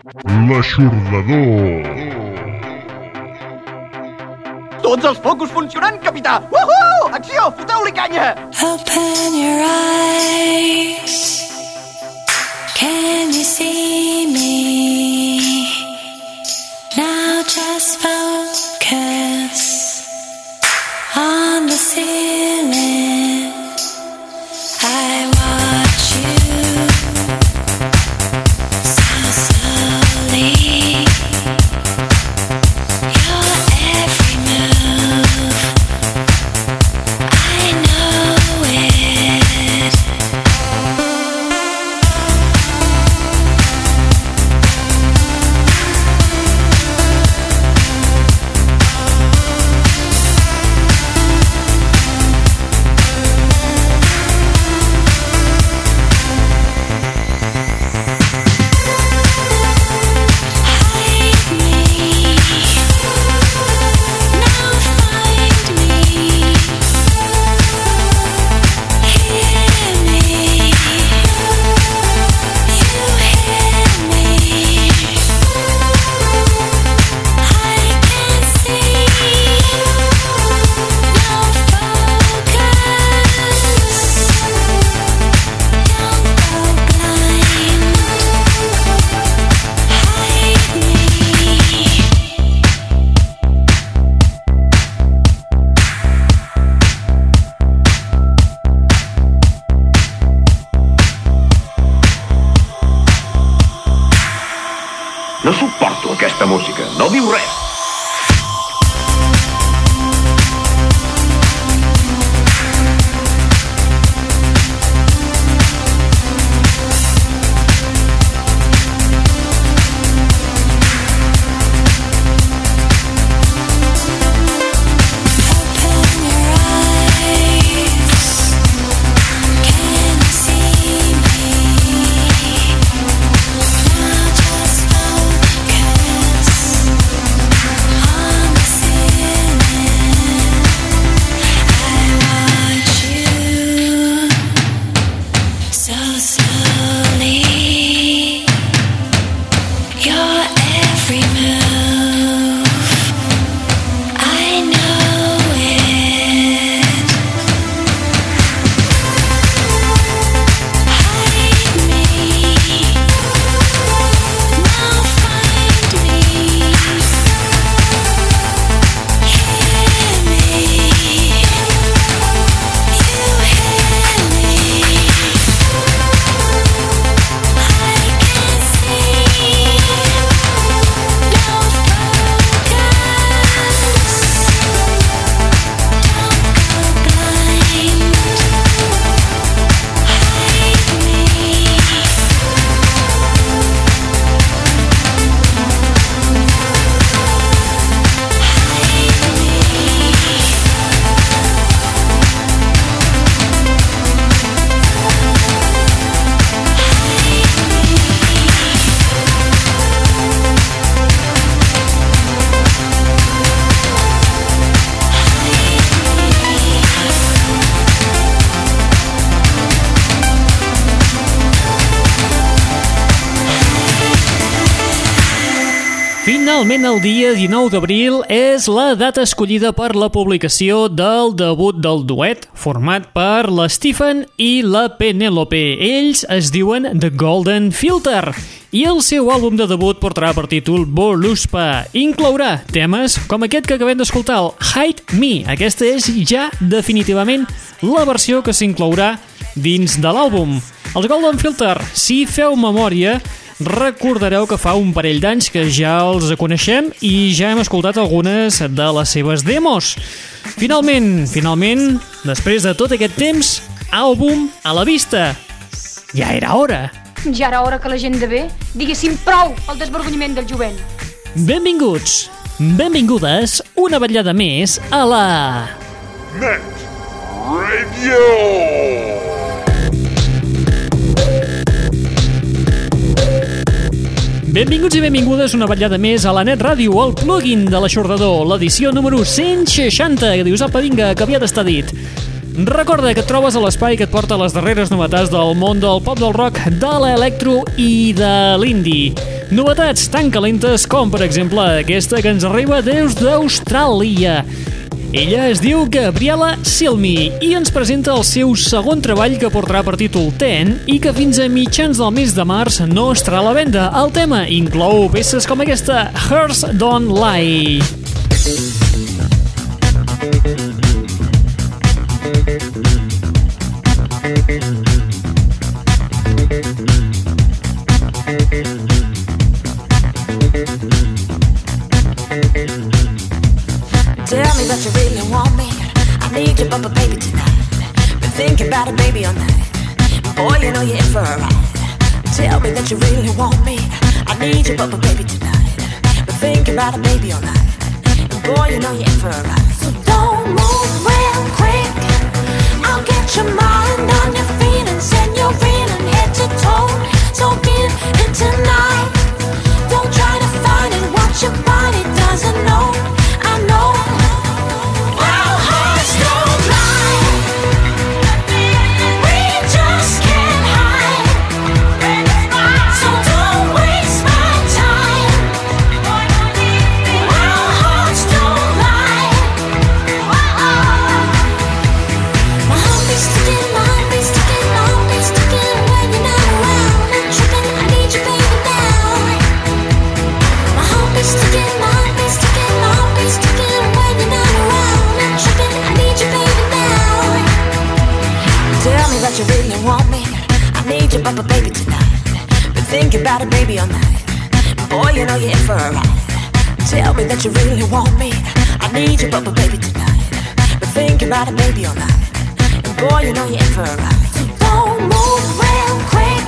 L'aixordador. Tots els focus funcionant, capità! Uhu! Acció! Foteu-li canya! Open your eyes. Can you see me? Now just focus Finalment, el dia 19 d'abril és la data escollida per la publicació del debut del duet, format per la Stephen i la Penelope. Ells es diuen The Golden Filter i el seu àlbum de debut portarà per títol Voluspa. Inclourà temes com aquest que acabem d'escoltar, el Hide Me. Aquesta és ja definitivament la versió que s'inclourà dins de l'àlbum. Els Golden Filter, si feu memòria, recordareu que fa un parell d'anys que ja els coneixem i ja hem escoltat algunes de les seves demos. Finalment, finalment, després de tot aquest temps, àlbum a la vista. Ja era hora. Ja era hora que la gent de bé diguéssim prou al desvergonyiment del jovent. Benvinguts, benvingudes, una vetllada més a la... Net Radio. Benvinguts i benvingudes una vetllada més a la Net Ràdio, el plugin de l'aixordador, l'edició número 160, que dius, apa, vinga, que havia d'estar dit. Recorda que et trobes a l'espai que et porta les darreres novetats del món del pop del rock, de l'electro i de l'indi. Novetats tan calentes com, per exemple, aquesta que ens arriba des d'Austràlia. Ella es diu Gabriela Silmi i ens presenta el seu segon treball que portarà per títol Ten i que fins a mitjans del mes de març no estarà a la venda. El tema inclou peces com aquesta Hearts Don't Lie. you really want me. I need you, but, but baby tonight. But thinking about it, baby, night. And boy, you know you're in for a ride. So don't move real quick. I'll get your mind. boy, you know you're in for a ride. Don't move real quick.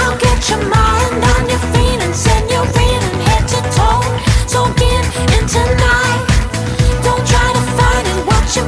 I'll get your mind on your feet and send head to toe. In tonight. Don't try to find it, what you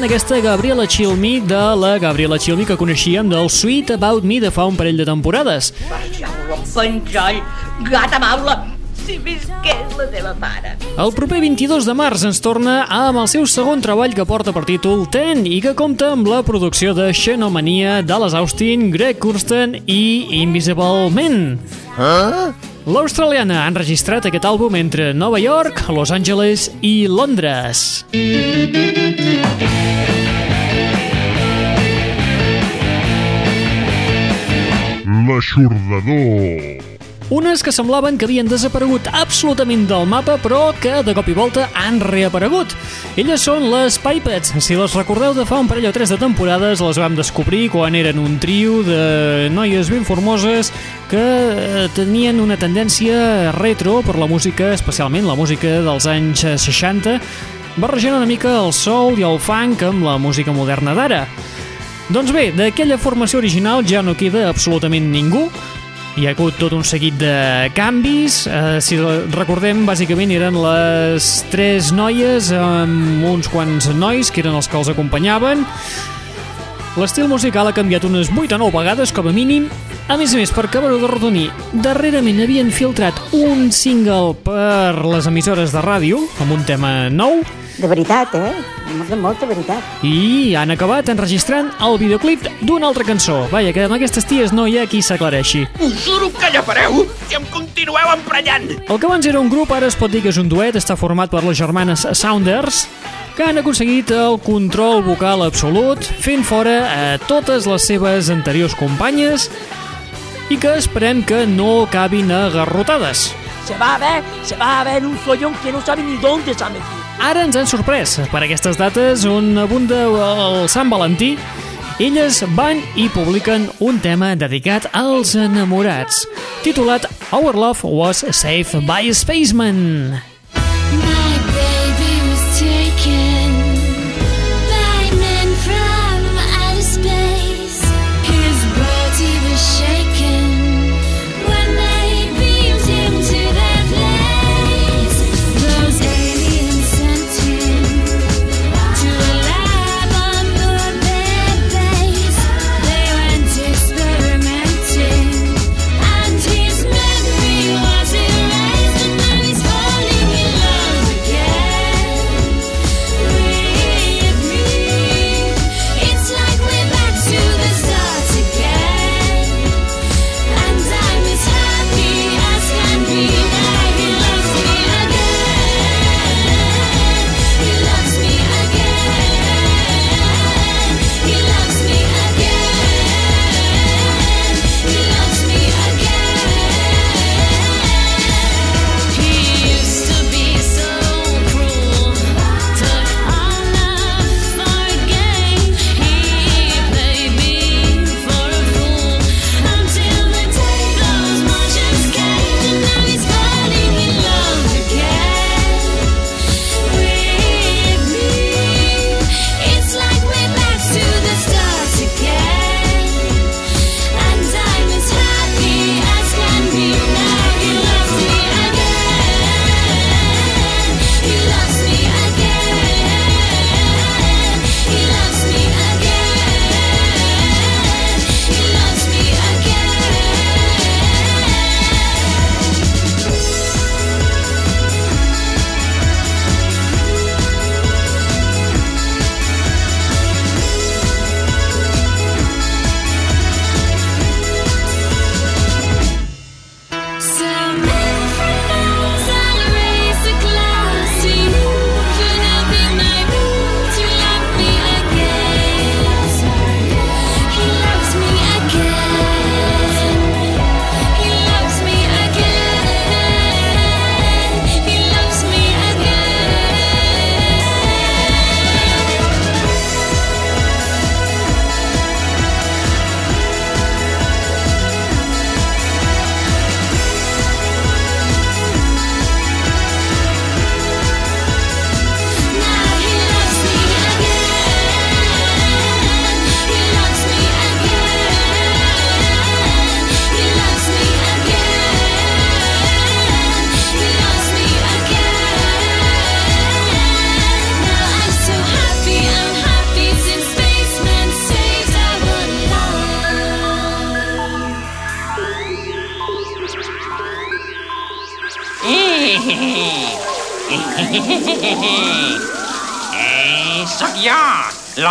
sent aquesta Gabriela Chilmi de la Gabriela Chilmi que coneixíem del Sweet About Me de fa un parell de temporades. Penjoll, penjoll, gata maula, si visqués la teva mare. El proper 22 de març ens torna amb el seu segon treball que porta per títol Ten i que compta amb la producció de Xenomania, Dallas Austin, Greg Kurstin i Invisible Men. Eh? L'australiana ha enregistrat aquest àlbum entre Nova York, Los Angeles i Londres. L'Aixordador unes que semblaven que havien desaparegut absolutament del mapa, però que de cop i volta han reaparegut. Elles són les Pipets. Si les recordeu de fa un parell o tres de temporades, les vam descobrir quan eren un trio de noies ben formoses que eh, tenien una tendència retro per la música, especialment la música dels anys 60, barrejant una mica el soul i el funk amb la música moderna d'ara. Doncs bé, d'aquella formació original ja no queda absolutament ningú. Hi ha hagut tot un seguit de canvis. Eh, si recordem, bàsicament eren les tres noies amb uns quants nois que eren els que els acompanyaven. L'estil musical ha canviat unes 8 o 9 vegades, com a mínim. A més a més, per acabar-ho de rodonir, darrerament havien filtrat un single per les emissores de ràdio, amb un tema nou, De veritat, eh? De molta veritat. i han acabat enregistrant el videoclip d'una altra cançó. Vaja, que amb aquestes ties no hi ha qui s'aclareixi. Us juro que llapareu si em continueu emprenyant. El que abans era un grup ara es pot dir que és un duet, està format per les germanes Sounders, que han aconseguit el control vocal absolut, fent fora a totes les seves anteriors companyes i que esperem que no acabin a garrotades. Se va a ver, se va a ver un follón que no sabe ni dónde se ha metido. Ara ens han sorprès per aquestes dates on abunda el Sant Valentí. Elles van i publiquen un tema dedicat als enamorats, titulat Our Love Was Saved by Spaceman.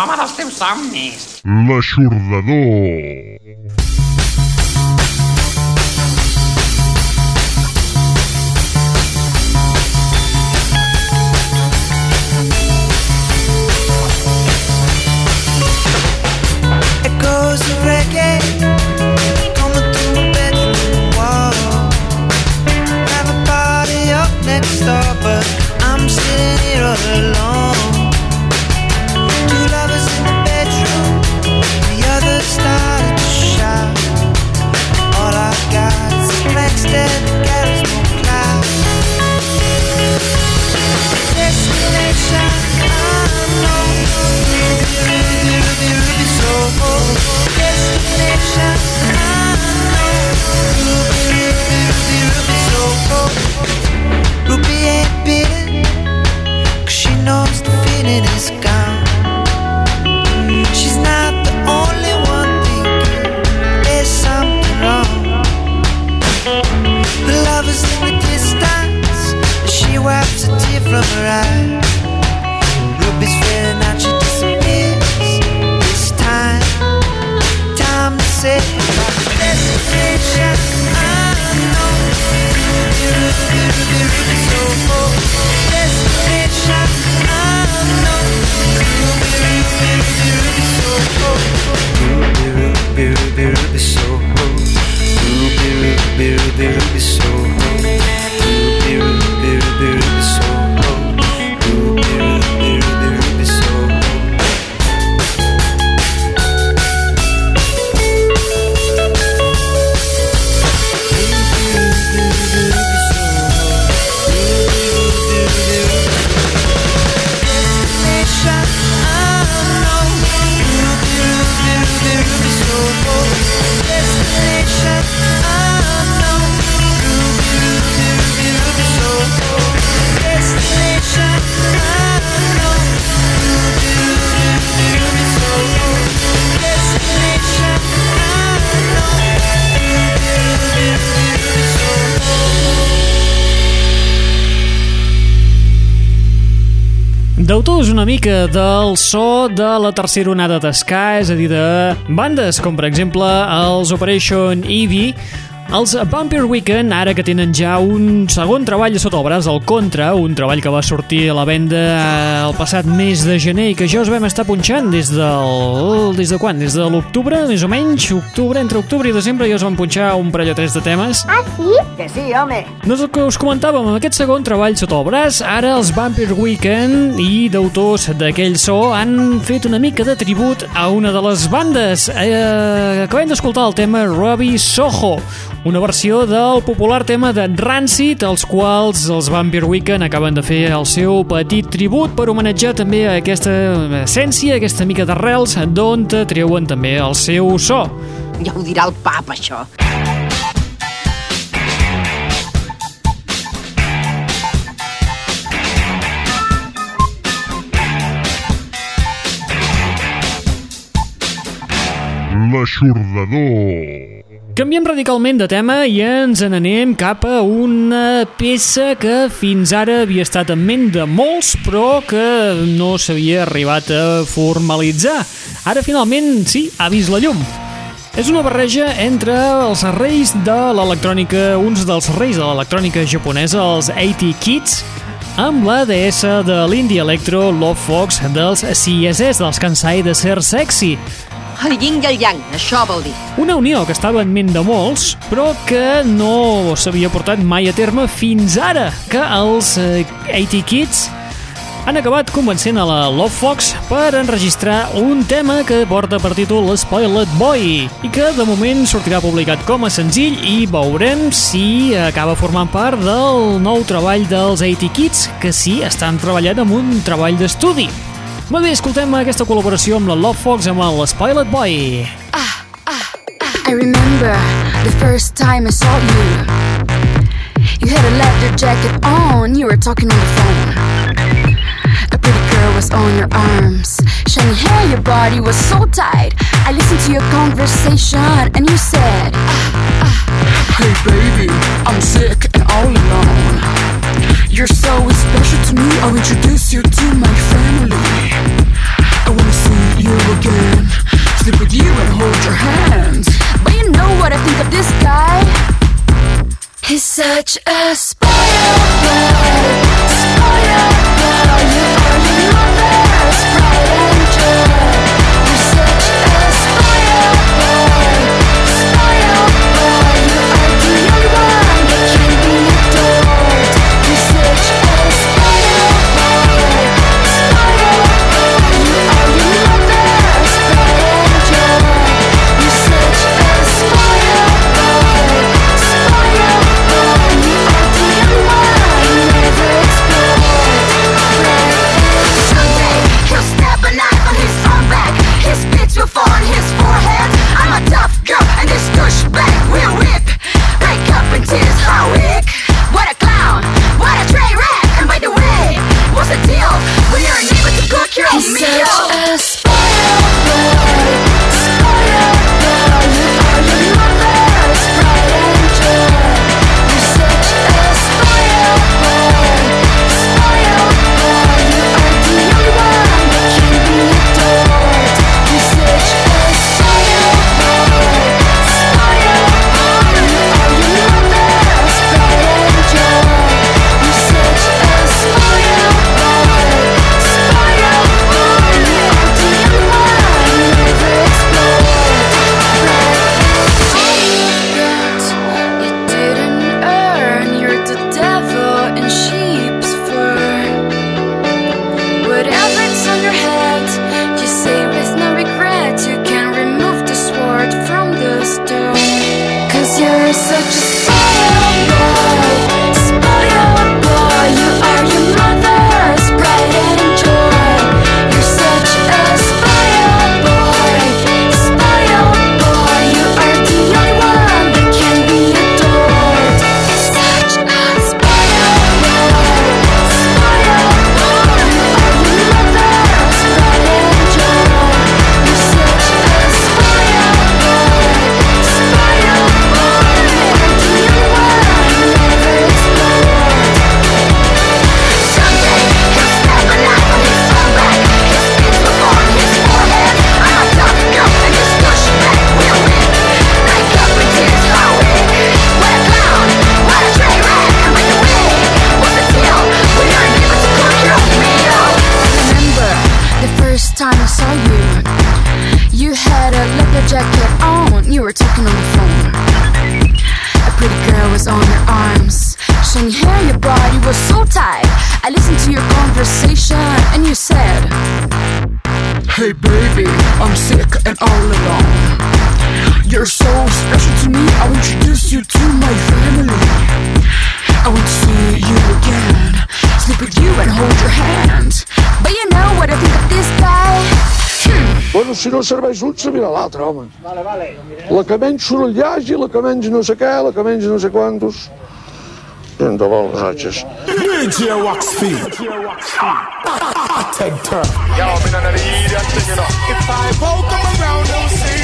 L'home dels teus somnis. L'aixordador. Deutors una mica del so de la tercera onada d'esca, és a dir, de bandes com per exemple els Operation Eevee, els Vampire Weekend, ara que tenen ja un segon treball sota el braç, el Contra, un treball que va sortir a la venda el passat mes de gener i que ja us vam estar punxant des del... des de quan? Des de l'octubre, més o menys? Octubre, entre octubre i desembre ja us vam punxar un parell o tres de temes. Ah, sí? Que sí, home. No és el que us comentàvem, amb aquest segon treball sota el braç, ara els Vampire Weekend i d'autors d'aquell so han fet una mica de tribut a una de les bandes. Eh, acabem d'escoltar el tema Robbie Soho, una versió del popular tema de Rancid, els quals els Vampire Weekend acaben de fer el seu petit tribut per homenatjar també a aquesta essència, aquesta mica d'arrels, d'on treuen també el seu so. Ja ho dirà el pap, això. L'aixordador. Canviem radicalment de tema i ens n'anem cap a una peça que fins ara havia estat en ment de molts però que no s'havia arribat a formalitzar. Ara finalment sí, ha vist la llum. És una barreja entre els reis de l'electrònica, uns dels reis de l'electrònica japonesa, els 80 Kids, amb la deessa de l'indie electro Love Fox dels CSS, dels Kansai de Ser Sexy. El yin i el yang, això vol dir. Una unió que estava en ment de molts, però que no s'havia portat mai a terme fins ara, que els eh, 80 Kids han acabat convencent a la Love Fox per enregistrar un tema que porta per títol Spoiled Boy i que de moment sortirà publicat com a senzill i veurem si acaba formant part del nou treball dels 80 Kids que sí, estan treballant amb un treball d'estudi. Molt bé, escoltem aquesta col·laboració amb la Love Fox amb el Spoiled Boy. I remember the first time I saw you. You had a leather jacket on, you were talking on the phone. A pretty girl was on your arms. Shiny hair, your body was so tight. I listened to your conversation and you said, Hey baby, I'm sick and all alone. You're so special to me, I'll introduce you to my family. You again, sleep with you and hold your hands. But you know what I think of this guy? He's such a spoiled To see you again, sleep with you and hold your hand. But you know what I think of this guy? Hmm. Bueno, si no serveix un, se mira l'altre, home. Vale, vale. La que menys soroll hi hagi, la que menys no sé què, la que menys no sé quantos. I endavant, les atxes. DJ Wax Feed. Ted Turk. Yo, I'm in the idiot thing, you know. If I woke up around, don't say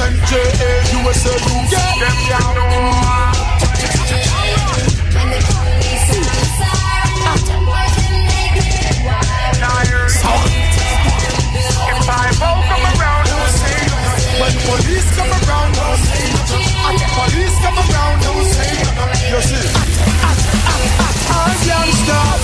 M.I.A. Represent J.A. USA, you get them, you know. If I woke up around, don't say nothing. When police come around, don't say nothing. And the police come around, don't say nothing. You see? I'm youngster, officer, officer,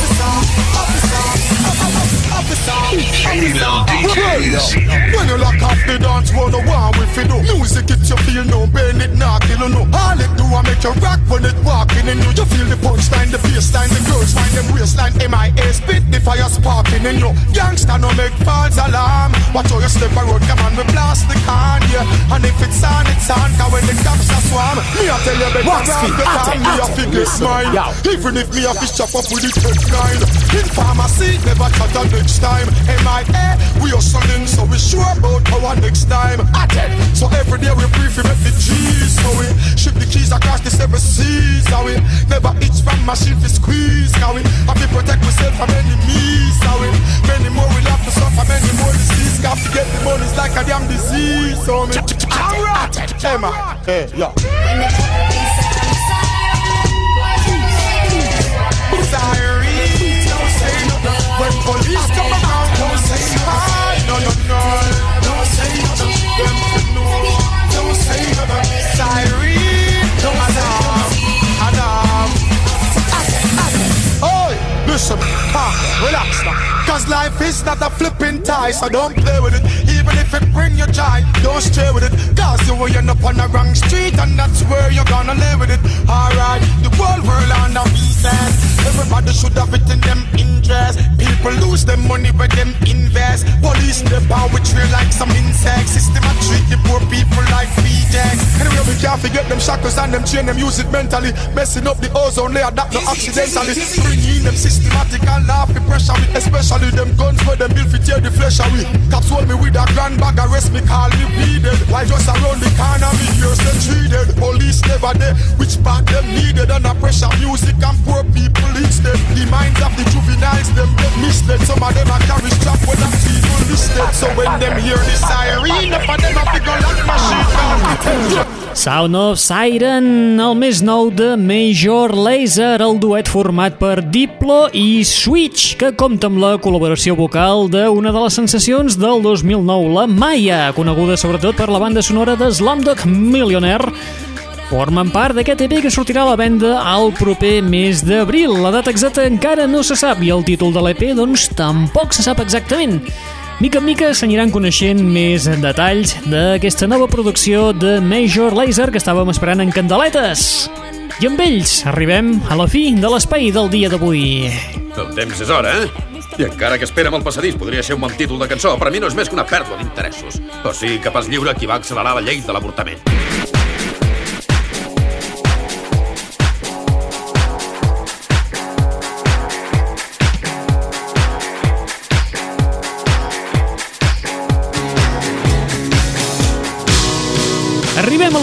officer. When you lock off the dance, what the one with you do? Music it you feel no pain, it not kill no. All it do I make you rock when it walking in you. You feel the punchline, the bassline, the girls find them waistline. M.I.A. spit the fire sparking in you. Youngster no make false alarm. Watch how you step a road, come on, we blast the can, yeah. And if it's on, it's on, cause when the cops are swarm, me I tell you better What's grab the- time, me a listen, smile. yo. Even if me a fish chop up with the tech nine. In pharmacy, never cut a next time. M.I.A. We are so we sure about our next time. At it. So every day we brief, we make the G's. So we ship the keys across the seven seas. So we never itch from machine to squeeze. How we have to protect ourselves from enemies. How we many more we have to suffer, many more disease. Got to get the money's like a damn disease. So me, alright, Emma, hey, yeah. So don't play with it. Even if it bring you joy, don't stray with it. Cause you will end up on the wrong street, and that's where you're gonna live with it. Alright, the world on the pieces. Everybody should have it in them interest. People lose them money when them invest. Police in the power we trail like some insects. System a treat the poor people like rejects. Anyway, we can't forget them shackles and them chain them use it mentally. Messing up the ozone layer that no accidentally. Bringing them systematic and laugh the pressure with especially them guns where them build for tear the flesh away. Cops hold me with a grand bag arrest me call me weeded. While just around the corner me hears them treated. Police never there, which part them needed under pressure music and poor people instead. Minds of the juveniles them get misled. Some of them are carry strap when them people listed. So when them hear the siren, up of them a figure like machine gun. Sound of Siren, el més nou de Major Lazer, el duet format per Diplo i Switch, que compta amb la col·laboració vocal d'una de les sensacions del 2009, la Maya, coneguda sobretot per la banda sonora de Slumdog Millionaire, formen part d'aquest EP que sortirà a la venda al proper mes d'abril. La data exacta encara no se sap i el títol de l'EP doncs tampoc se sap exactament. Mica en mica s'aniran coneixent més detalls d'aquesta nova producció de Major Lazer que estàvem esperant en candeletes. I amb ells arribem a la fi de l'espai del dia d'avui. El temps és hora, eh? I encara que espera'm el passadís podria ser un bon títol de cançó, per a mi no és més que una pèrdua d'interessos. O sigui que pas lliure qui va accelerar la llei de l'avortament.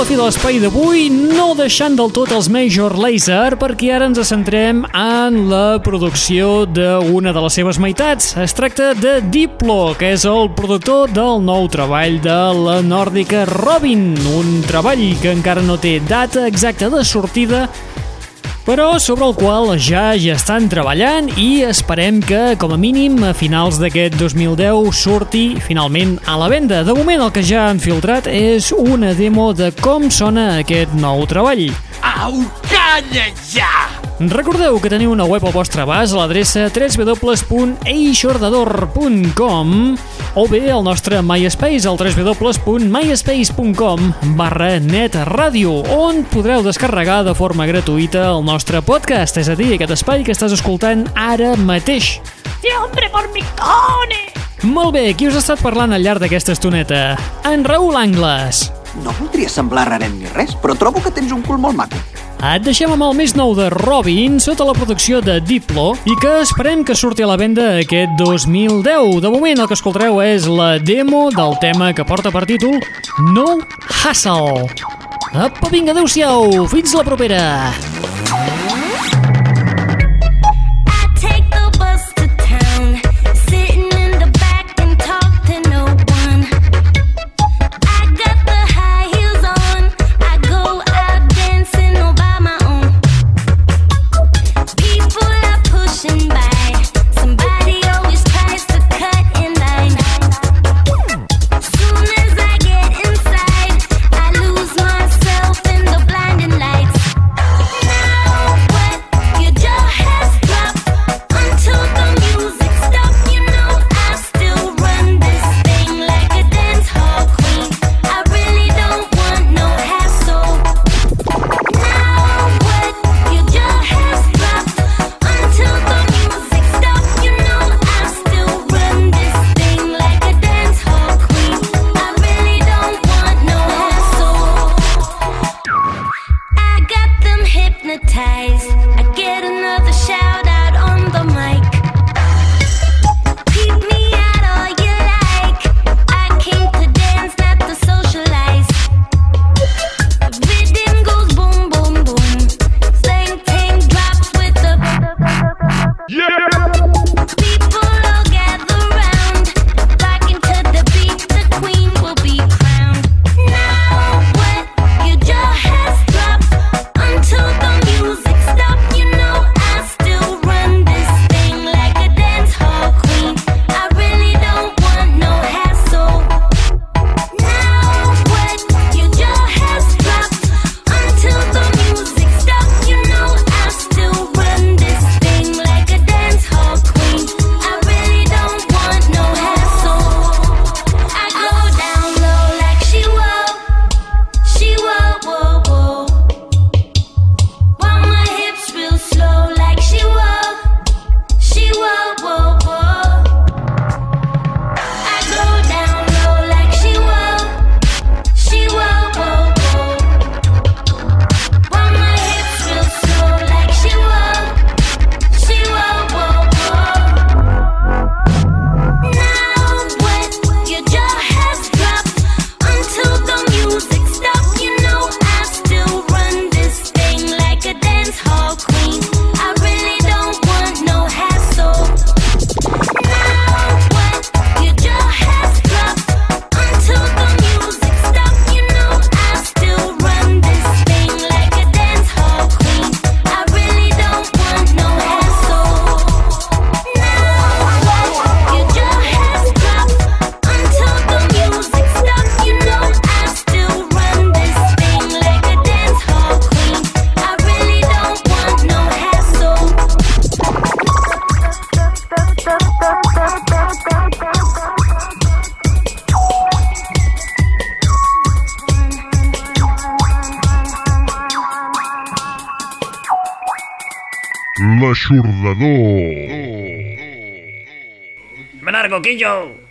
La fi de l'espai d'avui, no deixant del tot els Major Lazer, perquè ara ens centrem en la producció d'una de les seves meitats. Es tracta de Diplo, que és el productor del nou treball de la nòrdica Robin, un treball que encara no té data exacta de sortida, però sobre el qual ja ja estan treballant i esperem que, com a mínim, a finals d'aquest 2010 surti finalment a la venda. De moment, el que ja han filtrat és una demo de com sona aquest nou treball. Au, calla ja! Recordeu que teniu una web al vostre abast a l'adreça www.eixordador.com o bé al nostre MySpace al www.myspace.com barra netradio on podreu descarregar de forma gratuïta el nostre podcast, és a dir, aquest espai que estàs escoltant ara mateix. Siempre por mi cone! Molt bé, qui us ha estat parlant al llarg d'aquesta estoneta? En Raül Angles. No voldria semblar rarem ni res, però trobo que tens un cul molt maco. Et deixem amb el més nou de Robin sota la producció de Diplo i que esperem que surti a la venda aquest 2010. De moment el que escoltareu és la demo del tema que porta per títol No Hustle. Apa, vinga, adeu-siau, fins la propera! Coquillo.